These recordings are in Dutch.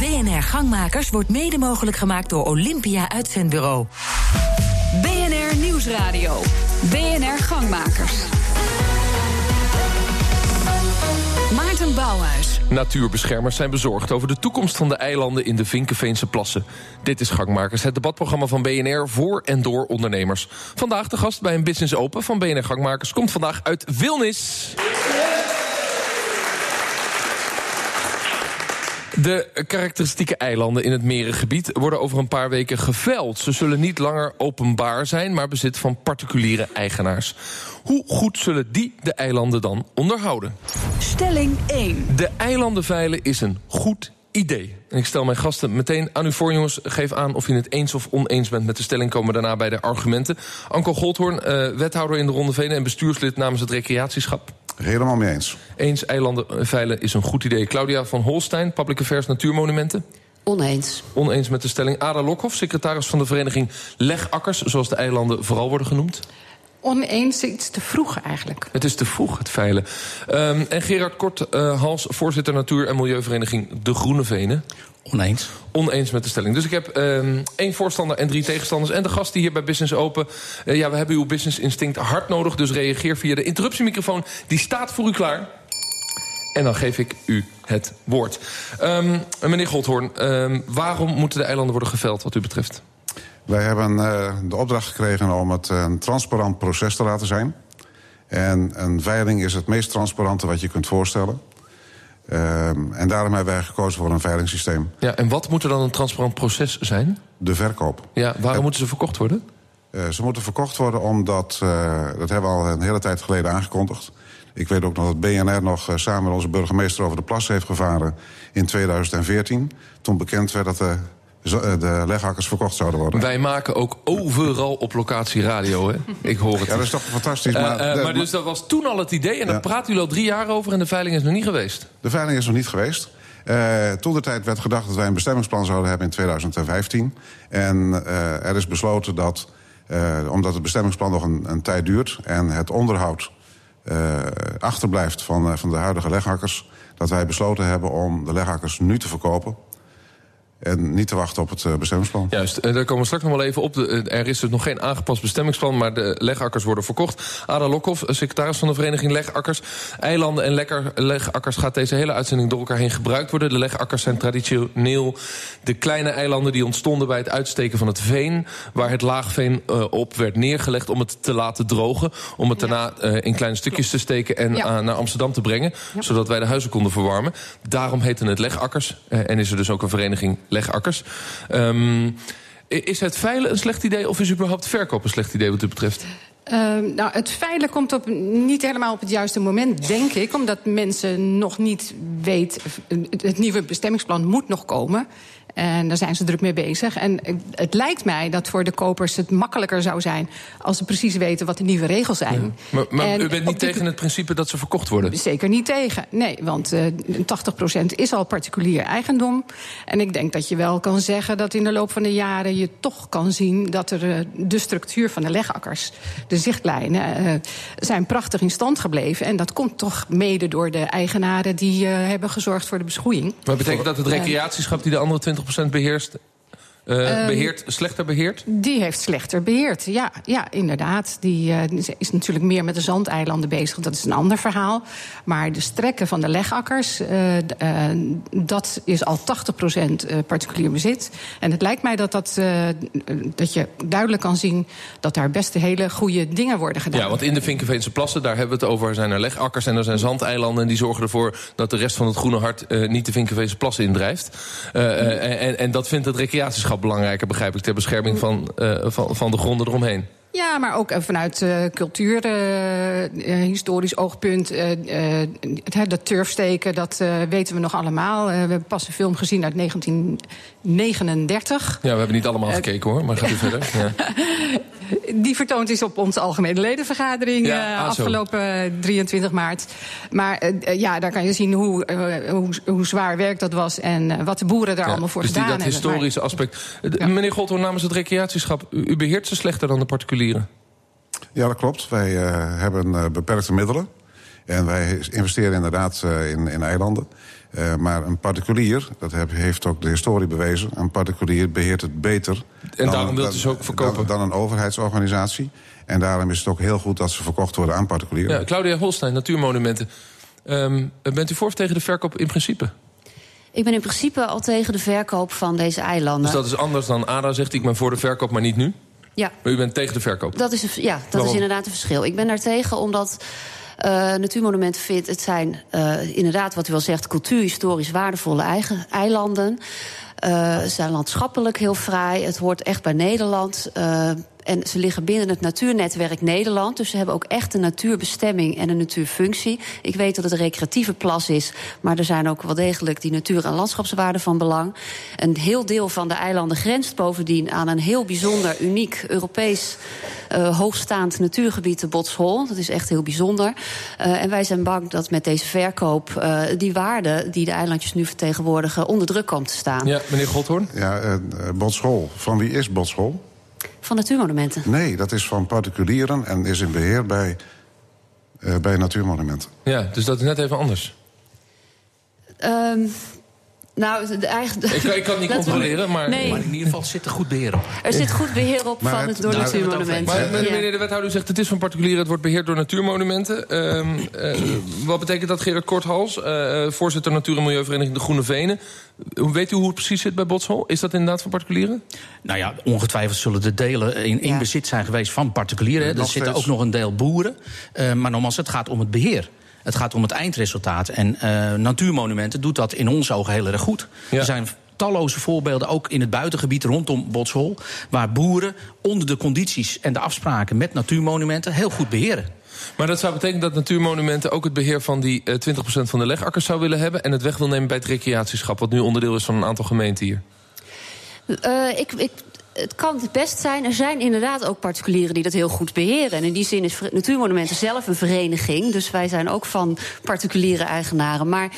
BNR Gangmakers wordt mede mogelijk gemaakt door Olympia Uitzendbureau. BNR Nieuwsradio. BNR Gangmakers. Maarten Bouwhuis. Natuurbeschermers zijn bezorgd over de toekomst van de eilanden in de Vinkenveense plassen. Dit is Gangmakers, het debatprogramma van BNR voor en door ondernemers. Vandaag de gast bij een Business Open van BNR Gangmakers komt vandaag uit Wilnis. De karakteristieke eilanden in het merengebied worden over een paar weken geveld. Ze zullen niet langer openbaar zijn, maar bezit van particuliere eigenaars. Hoe goed zullen die de eilanden dan onderhouden? Stelling 1. De eilanden veilen is een goed idee. En ik stel mijn gasten meteen aan u voor, jongens. Geef aan of je het eens of oneens bent met de stelling. Komen daarna bij de argumenten. Anko Goldhoorn, uh, wethouder in de Ronde Venen... en bestuurslid namens het Recreatieschap. Helemaal mee eens. Eens, eilanden veilen is een goed idee. Claudia van Holstein, Public Affairs Natuurmonumenten. Oneens. Oneens met de stelling. Ada Lokhoff, secretaris van de vereniging Legakkers... zoals de eilanden vooral worden genoemd. Oneens, iets te vroeg eigenlijk. Het is te vroeg, het veilen. Um, en Gerard Kort, uh, Hals, voorzitter Natuur- en Milieuvereniging De Groene Venen. Oneens. Oneens met de stelling. Dus ik heb um, één voorstander en drie tegenstanders. En de gasten hier bij Business Open. Uh, ja, we hebben uw business instinct hard nodig. Dus reageer via de interruptiemicrofoon. Die staat voor u klaar. En dan geef ik u het woord. Um, meneer Goldhoorn, waarom moeten de eilanden worden geveld wat u betreft? Wij hebben uh, de opdracht gekregen om het een transparant proces te laten zijn. En een veiling is het meest transparante wat je kunt voorstellen. Uh, en daarom hebben wij gekozen voor een veilingssysteem. Ja, en wat moet er dan een transparant proces zijn? De verkoop. Ja, waarom moeten ze verkocht worden? Uh, ze moeten verkocht worden omdat, dat hebben we al een hele tijd geleden aangekondigd. Ik weet ook nog dat BNR nog samen met onze burgemeester over de plas heeft gevaren in 2014. Toen bekend werd dat de de leghakkers verkocht zouden worden. Wij maken ook overal op locatie radio, hè? Ik hoor het. Ja, dat is toch fantastisch. Maar, uh, uh, maar dus dat was toen al het idee en ja. daar praten jullie al drie jaar over... en de veiling is nog niet geweest? De veiling is nog niet geweest. Uh, toen de tijd werd gedacht dat wij een bestemmingsplan zouden hebben in 2015. En er is besloten dat, omdat het bestemmingsplan nog een, een tijd duurt... en het onderhoud achterblijft van, van de huidige leghakkers... dat wij besloten hebben om de leghakkers nu te verkopen... En niet te wachten op het uh, bestemmingsplan. Juist, uh, daar komen we straks nog wel even op. De, uh, er is dus nog geen aangepast bestemmingsplan, maar de legakkers worden verkocht. Ada Lokhoff, secretaris van de vereniging Legakkers. Eilanden en lekker, legakkers gaat deze hele uitzending door elkaar heen gebruikt worden. De legakkers zijn traditioneel de kleine eilanden die ontstonden bij het uitsteken van het veen. Waar het laagveen op werd neergelegd om het te laten drogen. Om het ja. daarna in kleine stukjes te steken en ja. naar Amsterdam te brengen. Ja. Zodat wij de huizen konden verwarmen. Daarom heten het legakkers. en is er dus ook een vereniging legakkers. Um, is het veilen een slecht idee of is überhaupt verkoop een slecht idee wat u betreft? Uh, nou, het veilen komt op, niet helemaal op het juiste moment, denk ik. Omdat mensen nog niet weten... het nieuwe bestemmingsplan moet nog komen. En daar zijn ze druk mee bezig. En het lijkt mij dat voor de kopers het makkelijker zou zijn... als ze precies weten wat de nieuwe regels zijn. Ja. Maar, maar u bent niet tegen het principe dat ze verkocht worden? Zeker niet tegen, nee. Want uh, 80% is al particulier eigendom. En ik denk dat je wel kan zeggen dat in de loop van de jaren... je toch kan zien dat er uh, de structuur van de legakkers... de zichtlijnen, uh, zijn prachtig in stand gebleven. En dat komt toch mede door de eigenaren... die hebben gezorgd voor de beschoeiing. Maar betekent dat het recreatieschap die de andere 20 beheerst, uh, beheert, um, slechter beheerd? Die heeft slechter beheerd, ja, ja inderdaad. Die uh, is natuurlijk meer met de zandeilanden bezig. Dat is een ander verhaal. Maar de strekken van de legakkers, uh, dat is al 80% particulier bezit. En het lijkt mij dat, dat, dat je duidelijk kan zien... dat daar best hele goede dingen worden gedaan. Ja, want in de Vinkenveense plassen, daar hebben we het over... zijn er legakkers en er zijn zandeilanden... en die zorgen ervoor dat de rest van het Groene Hart... niet de Vinkenveense plassen indrijft. en, en dat vindt het recreatieschap belangrijker, begrijp ik, ter bescherming van, uh, van, van de gronden eromheen. Ja, maar ook vanuit uh, cultuur, uh, historisch oogpunt. dat turfsteken, dat weten we nog allemaal. we hebben pas een film gezien uit 1939. Ja, we hebben niet allemaal gekeken hoor, maar gaat u verder. Ja. Die vertoond is op onze algemene ledenvergadering ja, ah, afgelopen 23 maart. Maar ja, daar kan je zien hoe, hoe, hoe, zwaar werk dat was... en wat de boeren daar ja, allemaal voor dus gedaan die, dat hebben. Dat historische aspect. Meneer Goldhoorn, namens het recreatieschap... U, u beheert ze slechter dan de particulieren? Ja, dat klopt. Wij uh, hebben uh, beperkte middelen. En wij investeren inderdaad uh, in, in eilanden. Uh, maar een particulier, dat heb, heeft ook de historie bewezen... een particulier beheert het beter... En dan, daarom wilt u ze ook verkopen? Dan, dan, een overheidsorganisatie. En daarom is het ook heel goed dat ze verkocht worden aan particulieren. Ja, Claudia Holstein, Natuurmonumenten. Um, bent u voor of tegen de verkoop in principe? Ik ben in principe al tegen de verkoop van deze eilanden. Dus dat is anders dan ADA zegt, ik ben voor de verkoop, maar niet nu? Ja. Maar u bent tegen de verkoop? Dat is, ja, dat Waarom? is inderdaad een verschil. Ik ben daar tegen omdat Natuurmonumenten vindt... het zijn uh, inderdaad, wat u al zegt, cultuurhistorisch waardevolle eigen, eilanden. Uh, zijn landschappelijk heel fraai. Het hoort echt bij Nederland. Uh, en ze liggen binnen het Natuurnetwerk Nederland. Dus ze hebben ook echt een natuurbestemming en een natuurfunctie. Ik weet dat het een recreatieve plas is. Maar er zijn ook wel degelijk die natuur- en landschapswaarden van belang. Een heel deel van de eilanden grenst bovendien aan een heel bijzonder, uniek Europees uh, hoogstaand natuurgebied, de Botshol. Dat is echt heel bijzonder. Uh, en wij zijn bang dat met deze verkoop uh, die waarde die de eilandjes nu vertegenwoordigen onder druk komt te staan. Ja, meneer Godhoorn? Ja, uh, Botshol. Van wie is Botshol? Van natuurmonumenten. Nee, dat is van particulieren en is in beheer bij, uh, bij natuurmonumenten. Ja, dus dat is net even anders. Um, nou, de eigen... ik, ik kan het niet controleren, maar... Nee. maar in ieder geval zit er goed beheer op. Er zit goed beheer op maar van het, door natuurmonumenten. Maar meneer de wethouder zegt het is van particulieren... het wordt beheerd door natuurmonumenten. Um, uh, wat betekent dat, Gerard Korthals? Uh, voorzitter Natuur- en Milieuvereniging De Groene Venen. Weet u hoe het precies zit bij Botshol? Is dat inderdaad van particulieren? Nou ja, ongetwijfeld zullen de delen in, in ja. bezit zijn geweest van particulieren. Er zitten ook nog een deel boeren. Uh, maar nogmaals, het gaat om het beheer. Het gaat om het eindresultaat. En uh, Natuurmonumenten doet dat in onze ogen heel erg goed. Ja. Er zijn talloze voorbeelden, ook in het buitengebied rondom Botshol... waar boeren onder de condities en de afspraken met natuurmonumenten... heel goed beheren. Maar dat zou betekenen dat Natuurmonumenten ook het beheer van die uh, 20% van de legakkers zou willen hebben... en het weg wil nemen bij het recreatieschap, wat nu onderdeel is van een aantal gemeenten hier. Uh, ik, ik het kan het best zijn. Er zijn inderdaad ook particulieren die dat heel goed beheren. En in die zin is Natuurmonumenten zelf een vereniging. Dus wij zijn ook van particuliere eigenaren. Maar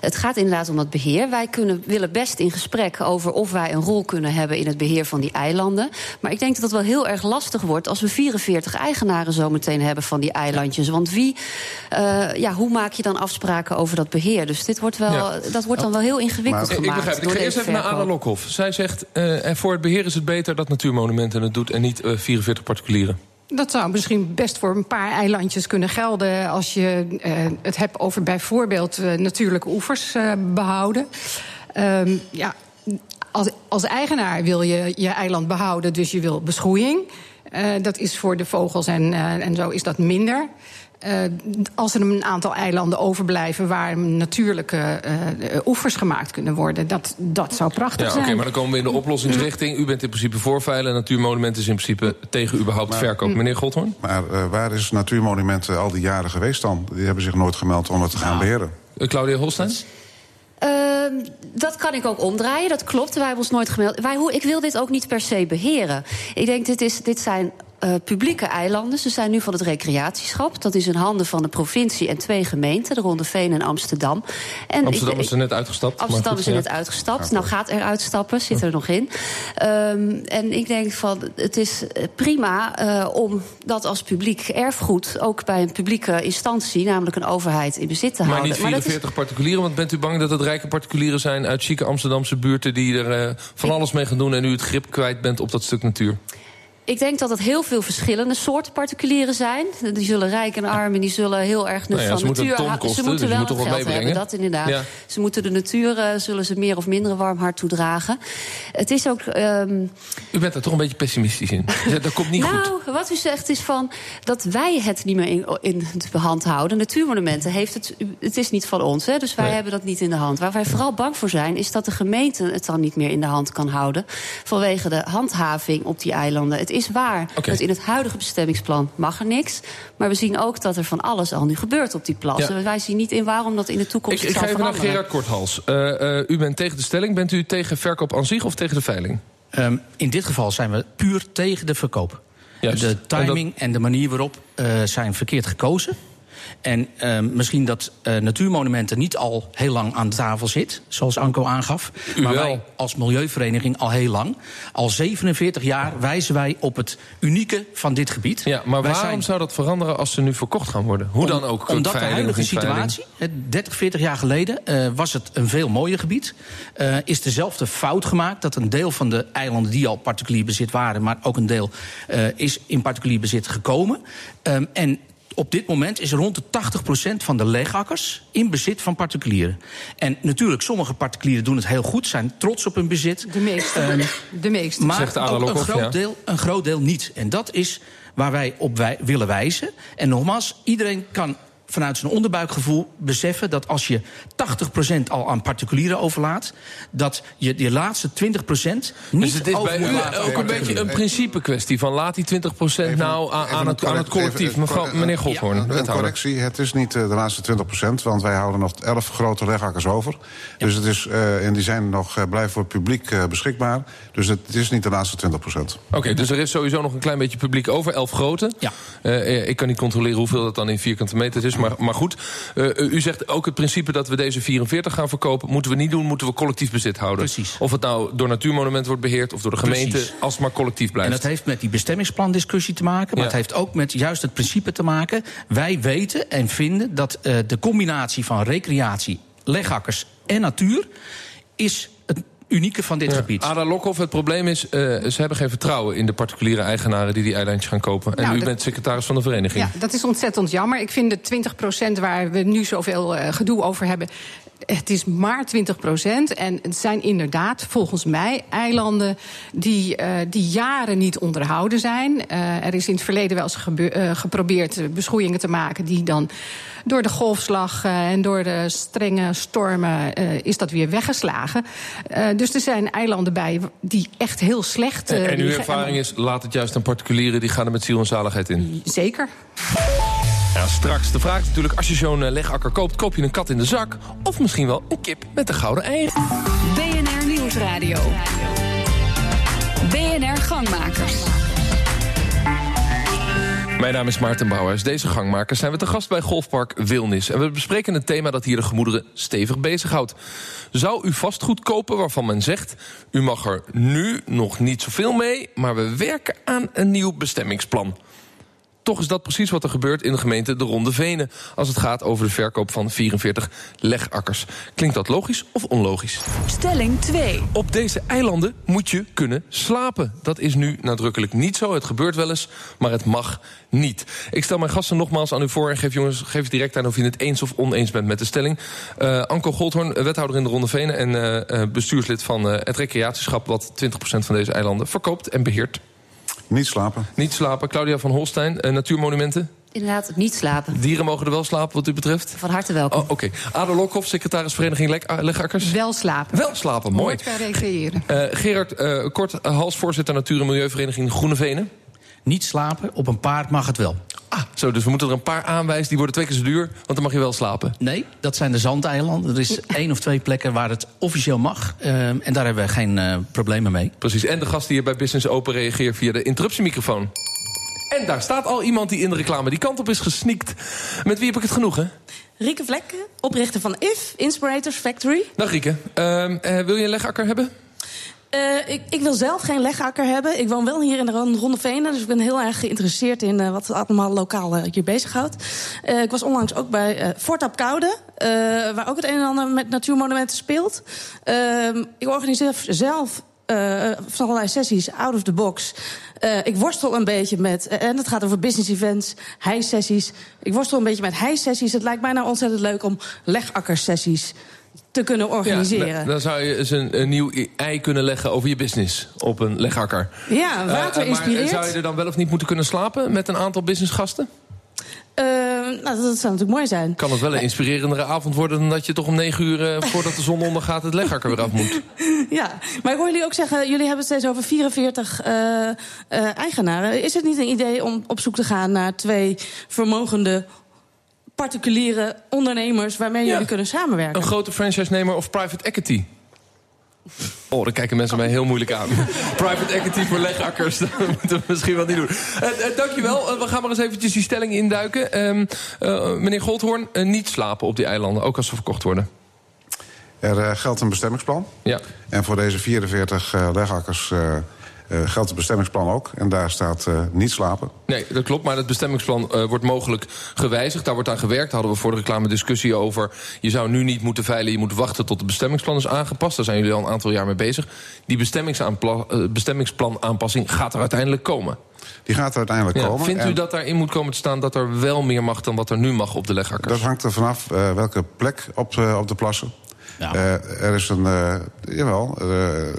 het gaat inderdaad om dat beheer. Wij kunnen, willen best in gesprek over of wij een rol kunnen hebben in het beheer van die eilanden. Maar ik denk dat het wel heel erg lastig wordt als we 44 eigenaren zometeen hebben van die eilandjes. Want wie, uh, ja, hoe maak je dan afspraken over dat beheer? Dus dit wordt wel, ja. dat wordt dan wel heel ingewikkeld maar, gemaakt. Ik begrijp. Ik ga eerst even naar Ada Lokhoff. Zij zegt, uh, en voor het beheer is het beter dat Natuurmonumenten het doet en niet uh, 44 particulieren? Dat zou misschien best voor een paar eilandjes kunnen gelden als je uh, het hebt over bijvoorbeeld uh, natuurlijke oevers behouden. Um, ja, als, als eigenaar wil je je eiland behouden, dus je wil beschoeiing. dat is voor de vogels en, en zo is dat minder. Uh, als er een aantal eilanden overblijven waar natuurlijke uh, oevers gemaakt kunnen worden, dat, dat zou prachtig ja, zijn. Oké, maar dan komen we in de oplossingsrichting. U bent in principe voorveilen en Natuurmonumenten is in principe tegen überhaupt maar, verkoop. Meneer Godhoorn? Maar uh, waar is Natuurmonumenten al die jaren geweest dan? Die hebben zich nooit gemeld om het te gaan nou, beheren. Claudia Holstein? Uh, dat kan ik ook omdraaien, dat klopt. Wij hebben ons nooit gemeld. Wij, ik wil dit ook niet per se beheren. Ik denk, dit, is, dit zijn uh, publieke eilanden. Ze zijn nu van het recreatieschap. Dat is in handen van de provincie en twee gemeenten, de Ronde Veen en Amsterdam. En Amsterdam ik, is er net uitgestapt. Amsterdam is er net uitgestapt. Ja. Nou gaat er uitstappen, zit er nog in. Um, en ik denk van, het is prima uh, om dat als publiek erfgoed... ook bij een publieke instantie, namelijk een overheid, in bezit te maar houden. Niet 44 maar is... particulieren, want bent u bang dat het rijke particulieren zijn... uit chique Amsterdamse buurten die er uh, van alles mee gaan doen... en u het grip kwijt bent op dat stuk natuur? Ik denk dat het heel veel verschillende soorten particulieren zijn. Die zullen rijk en arm en die zullen heel erg nou ja, van ze natuur... Moeten kosten, ze moeten dus wel geld hebben, dat inderdaad. Ja. Ze moeten de natuur, uh, zullen ze meer of minder warm hart toedragen. Het is ook... Um... U bent er toch een beetje pessimistisch in. dat komt niet nou, goed. Nou, wat u zegt is van dat wij het niet meer in, in de hand houden. Natuurmonumenten heeft het... Het is niet van ons, hè, dus wij nee. hebben dat niet in de hand. Waar wij vooral bang voor zijn, is dat de gemeente het dan niet meer in de hand kan houden. Vanwege de handhaving op die eilanden. Het is waar okay. in het huidige bestemmingsplan mag er niks. Maar we zien ook dat er van alles al nu gebeurt op die plassen. Ja. Wij zien niet in waarom dat in de toekomst ik, ik zal ga even veranderen. naar Gerard Korthals. Uh, uh, u bent tegen de stelling. Bent u tegen verkoop aan zich of tegen de veiling? Um, in dit geval zijn we puur tegen de verkoop. Juist. De timing en, dat... en, de manier waarop uh, zijn verkeerd gekozen. En ehm, misschien dat uh, Natuurmonumenten niet al heel lang aan de tafel zit, zoals Anko aangaf. maar wij als Milieuvereniging al heel lang. Al 47 jaar wijzen wij op het unieke van dit gebied. Ja, maar waarom zou dat veranderen als ze nu verkocht gaan worden? Hoe dan ook? Omdat de huidige situatie, 30, 40 jaar geleden, uh, was het een veel mooier gebied. Uh, is dezelfde fout gemaakt dat een deel van de eilanden die al particulier bezit waren, maar ook een deel is in particulier bezit gekomen. Um, en op dit moment is rond de 80% van de leegakkers in bezit van particulieren. En natuurlijk, sommige particulieren doen het heel goed, zijn trots op hun bezit. De meeste. Uh, de meeste. Maar Zegt ook een, groot ja. deel, een groot deel niet. En dat is waar wij op wij willen wijzen. En nogmaals, iedereen kan vanuit zijn onderbuikgevoel beseffen dat als je 80% al aan particulieren overlaat, dat je die laatste 20% niet dus het is bij u ook een beetje een principe kwestie van laat die 20% nou aan, aan, het, aan het collectief. Mevrouw, meneer Godhoorn, ja, een correctie, het is niet de laatste 20%, want wij houden nog 11 grote legakkers over. Ja. Dus het is, uh, en die zijn nog blijven voor het publiek uh, beschikbaar. Dus het, het, is niet de laatste 20%. Oké, okay, dus er is sowieso nog een klein beetje publiek over, 11 grote. Ja. ik kan niet controleren hoeveel dat dan in vierkante meter is. Maar, maar goed, uh, u zegt ook het principe dat we deze 44 gaan verkopen... moeten we niet doen, moeten we collectief bezit houden. Precies. Of het nou door Natuurmonument wordt beheerd of door de gemeente... Precies. als het maar collectief blijft. En dat heeft met die bestemmingsplandiscussie te maken... maar ja. het heeft ook met juist het principe te maken... wij weten en vinden dat uh, de combinatie van recreatie, legakkers en natuur... is unieke van dit ja. gebied. Ada Lokhoff, het probleem is, uh, ze hebben geen vertrouwen in de particuliere eigenaren die die eilandjes gaan kopen. En Nou, u dat- bent secretaris van de vereniging. Ja, dat is ontzettend jammer. Ik vind de 20% waar we nu zoveel eh, gedoe over hebben. Het is maar 20% En het zijn inderdaad, volgens mij, eilanden die, eh, die jaren niet onderhouden zijn. Eh, er is in het verleden wel eens geprobeerd beschoeiingen te maken die dan door de golfslag eh, en door de strenge stormen eh, is dat weer weggeslagen. Eh, dus er zijn eilanden bij die echt heel slecht. eh, en uw die ge- ervaring is, laat het juist aan particulieren... die gaan er met ziel en zaligheid in. Zeker. Ja, straks. De vraag is natuurlijk, als je zo'n eh, legakker koopt... koop je een kat in de zak of misschien wel een kip met een gouden eieren. BNR Nieuwsradio. BNR Gangmakers. Mijn naam is Maarten Bouwers. Deze gangmakers zijn we te gast bij Golfpark Wilnis. En we bespreken een thema dat hier de gemoederen stevig bezighoudt. Zou u vastgoed kopen waarvan men zegt... u mag er nu nog niet zoveel mee... maar we werken aan een nieuw bestemmingsplan. Toch is dat precies wat er gebeurt in de gemeente De Ronde Venen... als het gaat over de verkoop van 44 legakkers. Klinkt dat logisch of onlogisch? Stelling 2. Op deze eilanden moet je kunnen slapen. Dat is nu nadrukkelijk niet zo. Het gebeurt wel eens, maar het mag niet. Ik stel mijn gasten nogmaals aan u voor en geef, jongens, geef direct aan of je het eens of oneens bent met de stelling. Uh, Anko Goldhoorn, wethouder in de Ronde Venen en uh, uh, bestuurslid van uh, het recreatieschap... wat 20% van deze eilanden verkoopt en beheert. Niet slapen. Niet slapen. Claudia van Holstein, uh, Natuurmonumenten. Inderdaad, niet slapen. Dieren mogen er wel slapen wat u betreft? Van harte welkom. Oh, Oké. Okay. Ada Lokhoff, secretaris Vereniging Leg Legakkers. Wel slapen. Wel slapen, mooi. Gaan recreëren. Uh, Gerard uh, Kort, halsvoorzitter Natuur- en Milieuvereniging Groene Venen. Niet slapen, op een paard mag het wel. Ah, zo, dus we moeten er een paar aanwijzen. Die worden twee keer zo duur, want dan mag je wel slapen. Nee, dat zijn de zandeilanden. Er is één of twee plekken waar het officieel mag. Uh, en daar hebben we geen uh, problemen mee. Precies. En de gast die hier bij Business Open reageert via de interruptiemicrofoon. En daar staat al iemand die in de reclame die kant op is gesneakt. Met wie heb ik het genoegen? Rieke Vlekken, oprichter van IF, Inspirators Factory. Dag Rieke. Uh, wil je een legakker hebben? Uh, ik, ik, wil zelf geen legakker hebben. Ik woon wel hier in de Ronde Venen, dus ik ben heel erg geïnteresseerd in uh, wat het allemaal lokaal uh, hier bezighoudt. Ik was onlangs ook bij Fort op Koude, waar ook het een en ander met natuurmonumenten speelt. Ehm, ik organiseer zelf van allerlei sessies out of the box. ik worstel een beetje met, en het gaat over business events, high-sessies. Ik worstel een beetje met high-sessies. Het lijkt mij nou ontzettend leuk om legakkersessies te kunnen organiseren. Ja, dan zou je eens een, een, nieuw ei kunnen leggen over je business op een legakker. Ja, water uh, inspireert. zou je er dan wel of niet moeten kunnen slapen met een aantal businessgasten? Uh, nou, dat zou natuurlijk mooi zijn. Kan het wel een inspirerendere avond worden... dan dat je toch om negen uur uh, voordat de zon ondergaat... het leggakker weer af moet? Ja, maar ik hoor jullie ook zeggen... jullie hebben het steeds over 44 uh, eigenaren. Is het niet een idee om op zoek te gaan naar twee vermogende particuliere ondernemers waarmee ja. jullie kunnen samenwerken. Een grote franchise-nemer of private equity. Oh, dan kijken mensen mij heel moeilijk aan. Private equity voor legakkers, dat moeten we misschien wel niet doen. Uh, uh, dankjewel. Uh, we gaan maar eens eventjes die stelling induiken. Ehm, meneer Goldhoorn, niet slapen op die eilanden, ook als ze verkocht worden. Er geldt een bestemmingsplan. Ja. En voor deze 44 legakkers uh, geldt het bestemmingsplan ook. En daar staat uh, niet slapen. Nee, dat klopt. Maar het bestemmingsplan uh, wordt mogelijk gewijzigd. Daar wordt aan gewerkt. Daar hadden we voor de reclame discussie over. Je zou nu niet moeten veilen. Je moet wachten tot het bestemmingsplan is aangepast. Daar zijn jullie al een aantal jaar mee bezig. Die bestemmingsplan aanpassing gaat er uiteindelijk komen. Die gaat er uiteindelijk ja, komen. Vindt u dat daarin moet komen te staan dat er wel meer mag dan wat er nu mag op de legakkers? Dat hangt er vanaf welke plek op, op de plassen. Ja. er is een. jawel,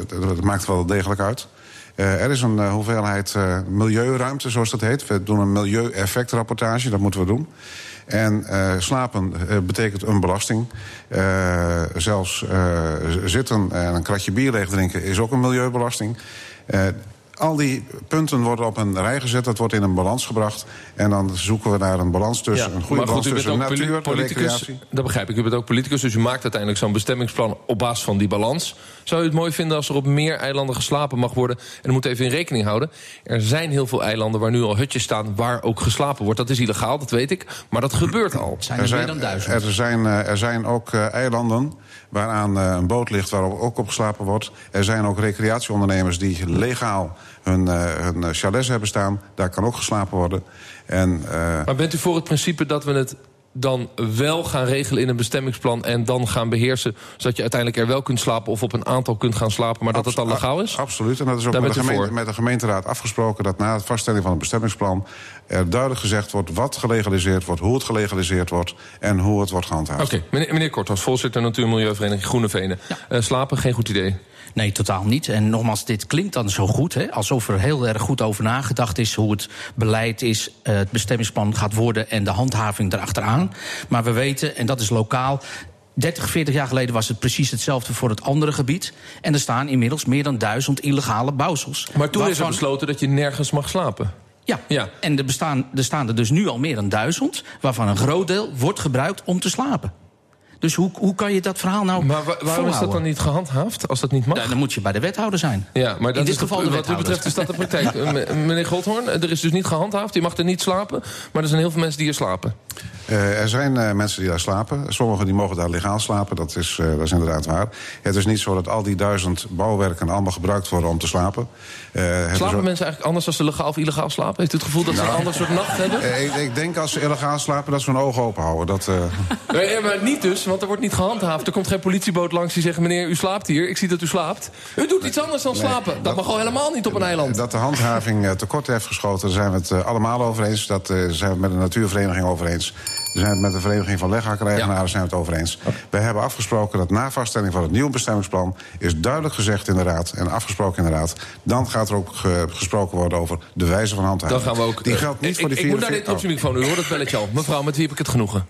dat maakt wel degelijk uit. Uh, er is een uh, hoeveelheid uh, milieuruimte, zoals dat heet. We doen een milieueffectrapportage, dat moeten we doen. En slapen betekent een belasting. zelfs zitten en een kratje bier leeg drinken is ook een milieubelasting al die punten worden op een rij gezet. Dat wordt in een balans gebracht. En dan zoeken we naar een balans tussen. Ja, een goede balans tussen natuur en recreatie. Dat begrijp ik. U bent ook politicus, dus u maakt uiteindelijk zo'n bestemmingsplan op basis van die balans. Zou u het mooi vinden als er op meer eilanden geslapen mag worden? En u moet even in rekening houden. Er zijn heel veel eilanden waar nu al hutjes staan waar ook geslapen wordt. Dat is illegaal, dat weet ik. Maar dat gebeurt al. Zijn er, er zijn, meer dan duizend? Er zijn, eh, er zijn ook uh, eilanden waaraan uh, een boot ligt waarop ook op geslapen wordt. Er zijn ook recreatieondernemers die legaal hun, uh, hun chalets hebben staan. Daar kan ook geslapen worden. En, uh... Maar bent u voor het principe dat we het dan wel gaan regelen in een bestemmingsplan... en dan gaan beheersen, zodat je uiteindelijk er wel kunt slapen... of op een aantal kunt gaan slapen, maar dat het dan legaal is? Absoluut, en dat is ook met de, gemeente, met de, gemeenteraad afgesproken... dat na het vaststelling van het bestemmingsplan er duidelijk gezegd wordt... wat gelegaliseerd wordt, hoe het gelegaliseerd wordt... en hoe het wordt gehandhaafd. Oké, okay. meneer, meneer Kortwas, voorzitter Natuur- en Milieuvereniging Groene Venen. Ja. Uh, slapen, geen goed idee? Nee, totaal niet. En nogmaals, dit klinkt dan zo goed. Hè? Alsof er heel erg goed over nagedacht is hoe het beleid is, uh, het bestemmingsplan gaat worden en de handhaving erachteraan. Maar we weten, en dat is lokaal. 30, 40 jaar geleden was het precies hetzelfde voor het andere gebied. En er staan inmiddels meer dan duizend illegale bouwsels. Maar toen waarvan... is er besloten dat je nergens mag slapen. Ja, ja. en er, bestaan, er staan er dus nu al meer dan duizend... waarvan een groot deel wordt gebruikt om te slapen. Dus hoe, hoe kan je dat verhaal nou. Maar wa waarom is dat dan niet gehandhaafd als dat niet mag? Ja, dan moet je bij de wethouder zijn. Ja, maar dat In dit geval wat u betreft is dat de praktijk. Meneer Goldhoorn, er is dus niet gehandhaafd. Je mag er niet slapen. Maar er zijn heel veel mensen die hier slapen. Uh, er zijn uh, mensen die daar slapen. Sommigen die mogen daar legaal slapen. Dat is, uh, dat is inderdaad waar. Het is niet zo dat al die duizend bouwwerken allemaal gebruikt worden om te slapen. slapen mensen eigenlijk anders als ze legaal of illegaal slapen? Heeft u het gevoel dat nou, ze een ander soort nacht hebben? Ik, ik, denk als ze illegaal slapen dat ze hun ogen open houden. Dat, nee, maar niet dus, want er wordt niet gehandhaafd. Er komt geen politieboot langs die zegt... meneer, u slaapt hier, ik zie dat u slaapt. U doet iets anders dan slapen. Dat, dat mag gewoon helemaal niet op een eiland. Dat de handhaving tekort heeft geschoten, daar zijn we het allemaal over eens. Dat zijn we met de natuurvereniging over eens. We zijn het met de Vereniging van Leghakkereigenaren ja. zijn het over eens. We hebben afgesproken dat na vaststelling van het nieuwe bestemmingsplan... is duidelijk gezegd in de Raad en afgesproken in de Raad... dan gaat er ook ge gesproken worden over de wijze van handhaving. Dan gaan we ook... Die geldt niet ik, voor die vier... Ik moet naar dit op zijn microfoon. U hoort het belletje al. Mevrouw, met wie heb ik het genoegen?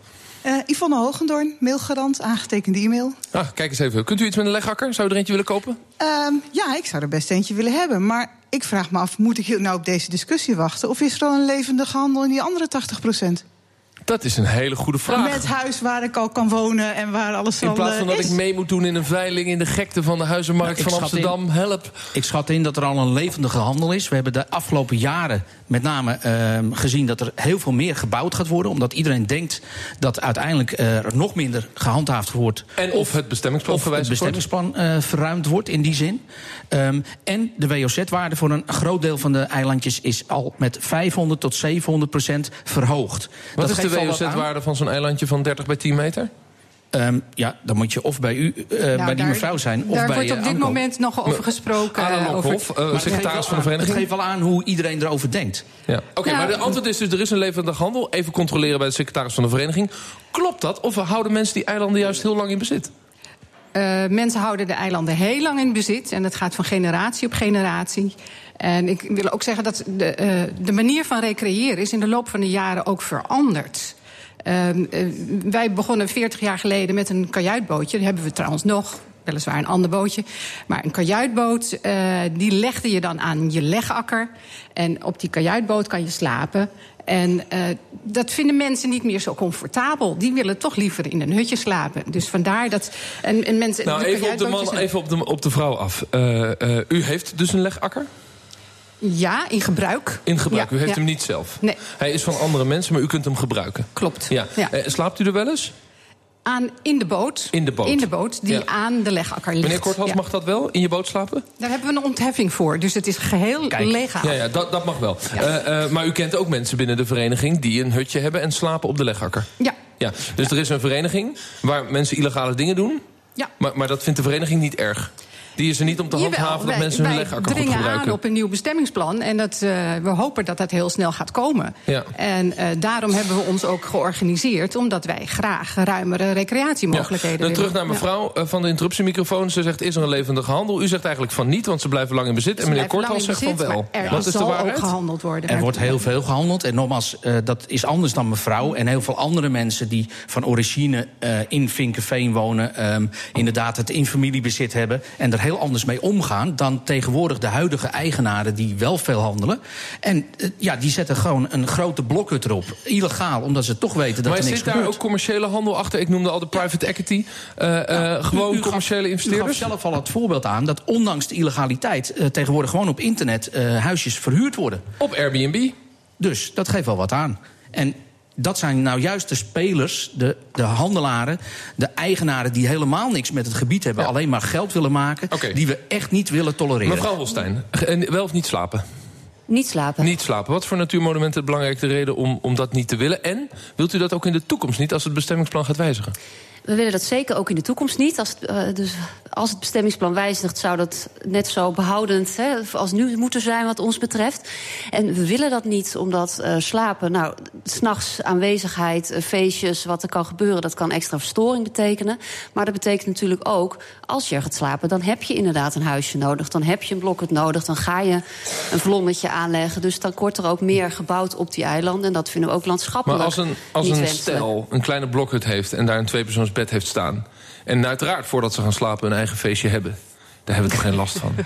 Uh, Yvonne Hogendoorn, mailgarant, aangetekende e-mail. Ah, kijk eens even. Kunt u iets met een leghakker? Zou u er eentje willen kopen? Uh, ja, ik zou er best eentje willen hebben. Maar ik vraag me af, moet ik nou op deze discussie wachten? Of is er al een levendige handel in die andere 80 procent? Dat is een hele goede vraag. Met huis waar ik al kan wonen en waar alles in al In plaats van uh, dat is. ik mee moet doen in een veiling in de gekte van de huizenmarkt Nou, van Amsterdam. in, Help. Ik schat in dat er al een levendige handel is. We hebben de afgelopen jaren met name uh, gezien dat er heel veel meer gebouwd gaat worden. Omdat iedereen denkt dat uiteindelijk uh, er nog minder gehandhaafd wordt. En of het bestemmingsplan of het bestemmingsplan uh, verruimd wordt in die zin. Um, en de WOZ-waarde voor een groot deel van de eilandjes is al met 500 tot 700 procent verhoogd. Wat dat is de WOZ-waarde van zo'n eilandje van 30 bij 10 meter? Um, ja, dan moet je of bij u, uh, nou, bij die daar, mevrouw zijn, of daar bij wordt op uh, dit moment nog over gesproken. Anna Lokhoff, uh, secretaris van de vereniging. Het geeft wel aan hoe iedereen erover denkt. Ja. Oké, okay, nou, maar de antwoord is dus, er is een levendig handel. Even controleren bij de secretaris van de vereniging. Klopt dat? Of houden mensen die eilanden juist heel lang in bezit? Uh, mensen houden de eilanden heel lang in bezit. En dat gaat van generatie op generatie. En ik wil ook zeggen dat de, uh, de manier van recreëren is in de loop van de jaren ook veranderd. Uh, wij begonnen 40 jaar geleden met een kajuitbootje. Dat hebben we trouwens nog. Weliswaar een ander bootje. Maar een kajuitboot, uh, die legde je dan aan je legakker. En op die kajuitboot kan je slapen. En uh, dat vinden mensen niet meer zo comfortabel. Die willen toch liever in een hutje slapen. Dus vandaar dat. En, en mensen, nou, even op de man, even op de, op de vrouw af. U heeft dus een legakker? Ja, in gebruik. In gebruik. Ja, u heeft ja. hem niet zelf. Nee. Hij is van andere mensen, maar u kunt hem gebruiken. Klopt. Ja. Ja. slaapt u er wel eens? Aan, in de boot. In de boot. In de boot die Ja. aan de legakker ligt. Meneer Korthals, Ja. mag dat wel? In je boot slapen? Daar hebben we een ontheffing voor. Dus het is geheel legaal. Ja, ja dat, dat mag wel. Eh, eh, maar u kent ook mensen binnen de vereniging die een hutje hebben en slapen op de legakker. Ja. Ja, dus er is een vereniging waar mensen illegale dingen doen. Ja. Maar, maar dat vindt de vereniging niet erg. Die is er niet om te Jawel, handhaven dat wij- mensen hun wij legakker goed dringen gebruiken. aan op een nieuw bestemmingsplan. En dat, eh, we hopen dat dat heel snel gaat komen. Ja. En eh, daarom hebben we ons ook georganiseerd. Omdat wij graag ruimere recreatiemogelijkheden Dan willen. terug naar mevrouw eh, van de interruptiemicrofoon. Ze zegt, is er een levendige handel? U zegt eigenlijk van niet, want ze blijven lang in bezit. Ze en meneer Korthals zegt van wel. Er Wat is de ook gehandeld worden. Er wordt heel veel gehandeld. En nogmaals, eh, dat is anders dan mevrouw. En heel veel andere mensen die van origine eh, in Vinkenveen wonen... ehm, inderdaad het in familiebezit hebben... en er heel anders mee omgaan dan tegenwoordig de huidige eigenaren... die wel veel handelen. En eh, ja, die zetten gewoon een grote blokhut erop. Illegaal, omdat ze toch weten dat maar er niks zit daar gebeurt. ook commerciële handel achter? Ik noemde al de private equity. eh, eh, gewoon U- u gaf- commerciële U investeerders? gaf zelf al het voorbeeld aan dat ondanks de illegaliteit... tegenwoordig gewoon op internet huisjes verhuurd worden. Op Airbnb? Dus dat geeft wel wat aan. En dat zijn nou juist de spelers, de, de handelaren, de eigenaren die helemaal niks met het gebied hebben, alleen maar geld willen maken, die we echt niet willen tolereren. Mevrouw Holstein, en wel of niet slapen? Niet slapen. Niet slapen. Wat voor natuurmonumenten de belangrijkste reden om, om dat niet te willen? En wilt u dat ook in de toekomst niet als het bestemmingsplan gaat wijzigen? We willen dat zeker ook in de toekomst niet. Als het, eh, dus als het bestemmingsplan wijzigt, zou dat net zo behoudend hè, als nu moeten zijn, wat ons betreft. En we willen dat niet, omdat eh, slapen, nou, s'nachts aanwezigheid, eh, feestjes, wat er kan gebeuren, dat kan extra verstoring betekenen. Maar dat betekent natuurlijk ook, als je er gaat slapen, dan heb je inderdaad een huisje nodig. Dan heb je een blokhut nodig. Dan ga je een vlommetje aanleggen. Dus dan wordt er ook meer gebouwd op die eilanden. En dat vinden we ook landschappelijk. Maar als een, als een stel een kleine blokhut heeft en daar een tweepersoonsbed heeft staan. En uiteraard voordat ze gaan slapen een eigen feestje hebben. Daar hebben we toch geen last van.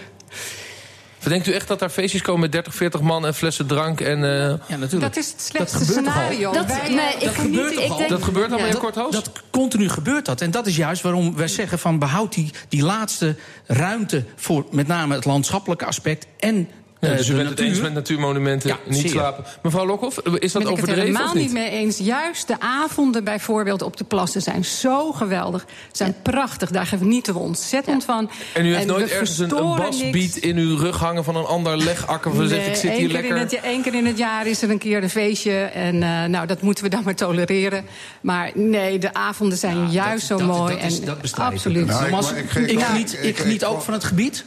Verdenkt u echt dat daar feestjes komen met 30, 40 man en flessen drank en... eh, Ja, natuurlijk. Dat is het slechtste scenario. Dat- Wij- nee, ik dat gebeurt niet, ik al? denk- Dat gebeurt al, Ja. meneer Korthoos? Dat continu gebeurt dat. En dat is juist waarom wij zeggen van behoud die, die laatste ruimte voor met name het landschappelijke aspect en Ja, eh, dus u bent het eens met natuurmonumenten, Ja, niet slapen. Mevrouw Lokhoff, is dat ben ik het overdreven helemaal niet niet? mee eens. Juist de avonden bijvoorbeeld op de plassen zijn zo geweldig. Zijn prachtig. Daar genieten we ontzettend van. En u heeft we nooit ergens een, een basbeat in uw rug hangen van een ander legakker... zegt, ik zit één hier keer lekker... In het, één keer in het jaar is er een keer een feestje. En eh, nou, dat moeten we dan maar tolereren. Maar nee, de avonden zijn juist dat, zo dat- mooi. Dat, is, en dat bestrijd ik. absoluut. Nou, ik- geniet ik- ook van het gebied.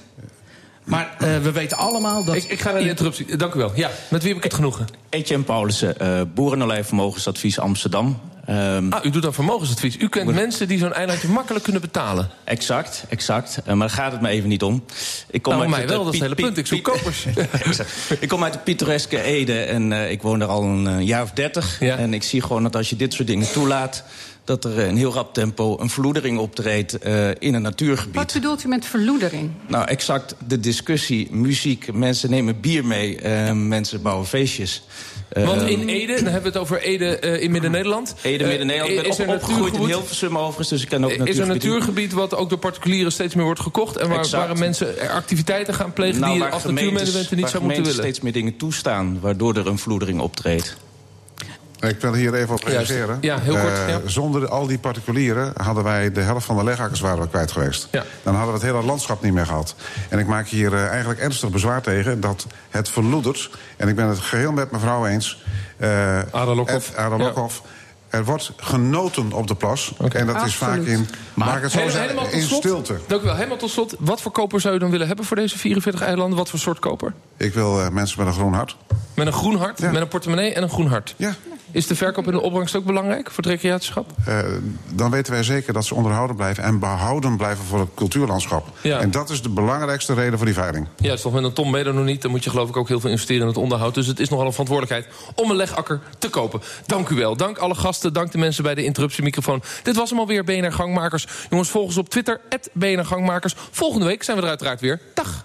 Maar eh, we weten allemaal dat... Ik, ik ga naar de interruptie. Dank u wel. Ja, met wie heb ik het genoegen? Etienne Paulussen, eh Boerenolij-vermogensadvies Amsterdam. Ehm, Ah, u doet dan vermogensadvies. U kent mensen die zo'n eilandje makkelijk kunnen betalen. Exact, exact. Eh, maar daar gaat het me even niet om. Ik kom Nou, uit mij het, wel, dat is het hele punt. Ik zoek kopers. Exact. ik kom uit de pittoreske Ede en eh, ik woon daar al een eh, jaar of dertig. Ja. En ik zie gewoon dat als je dit soort dingen toelaat... dat er in heel rap tempo een verloedering optreedt eh, in een natuurgebied. Wat bedoelt u met verloedering? Nou, exact de discussie, muziek, mensen nemen bier mee, mensen bouwen feestjes. Want Eh, in Ede, dan hebben we het over Ede eh, in Midden-Nederland. Ede, Eh, Midden-Nederland. Is er op, opgegroeid in Hilversum overigens, dus ik ken ook Is er een natuurgebied. wat ook door particulieren steeds meer wordt gekocht... en waar, waar mensen activiteiten gaan plegen... Nou, die je als natuurmonumenten niet zou moeten willen? steeds meer dingen toestaan... waardoor er een vloedering optreedt. Ik wil hier even op reageren. Ja, heel kort, Eh, ja. Zonder al die particulieren hadden wij de helft van de legakkers waren we kwijt geweest. Ja. Dan hadden we het hele landschap niet meer gehad. En ik maak hier eh, eigenlijk ernstig bezwaar tegen dat het verloedert. En ik ben het geheel met mevrouw eens. eh, Ada Lokhoff. Er wordt genoten op de plas. En dat is vaak in, Maar het zo Hele- zeggen, helemaal tot in slot. stilte. Dank u wel. Helemaal tot slot. Wat voor koper zou u dan willen hebben voor deze 44 eilanden? Wat voor soort koper? Ik wil eh, mensen met een groen hart. Met een groen hart, Ja. met een portemonnee en een groen hart. Ja. Is de verkoop en de opbrengst ook belangrijk voor het recreatieschap? Eh, dan weten wij zeker dat ze onderhouden blijven en behouden blijven voor het cultuurlandschap. Ja. En dat is de belangrijkste reden voor die veiling. Ja, is toch met een ton er nog niet. Dan moet je geloof ik ook heel veel investeren in het onderhoud. Dus het is nogal een verantwoordelijkheid om een legakker te kopen. Dank u wel. Dank alle gasten. Dank de mensen bij de interruptiemicrofoon. Dit was hem alweer, BNR Gangmakers. Jongens, volg ons op Twitter, BNR Gangmakers. Volgende week zijn we er uiteraard weer. Dag!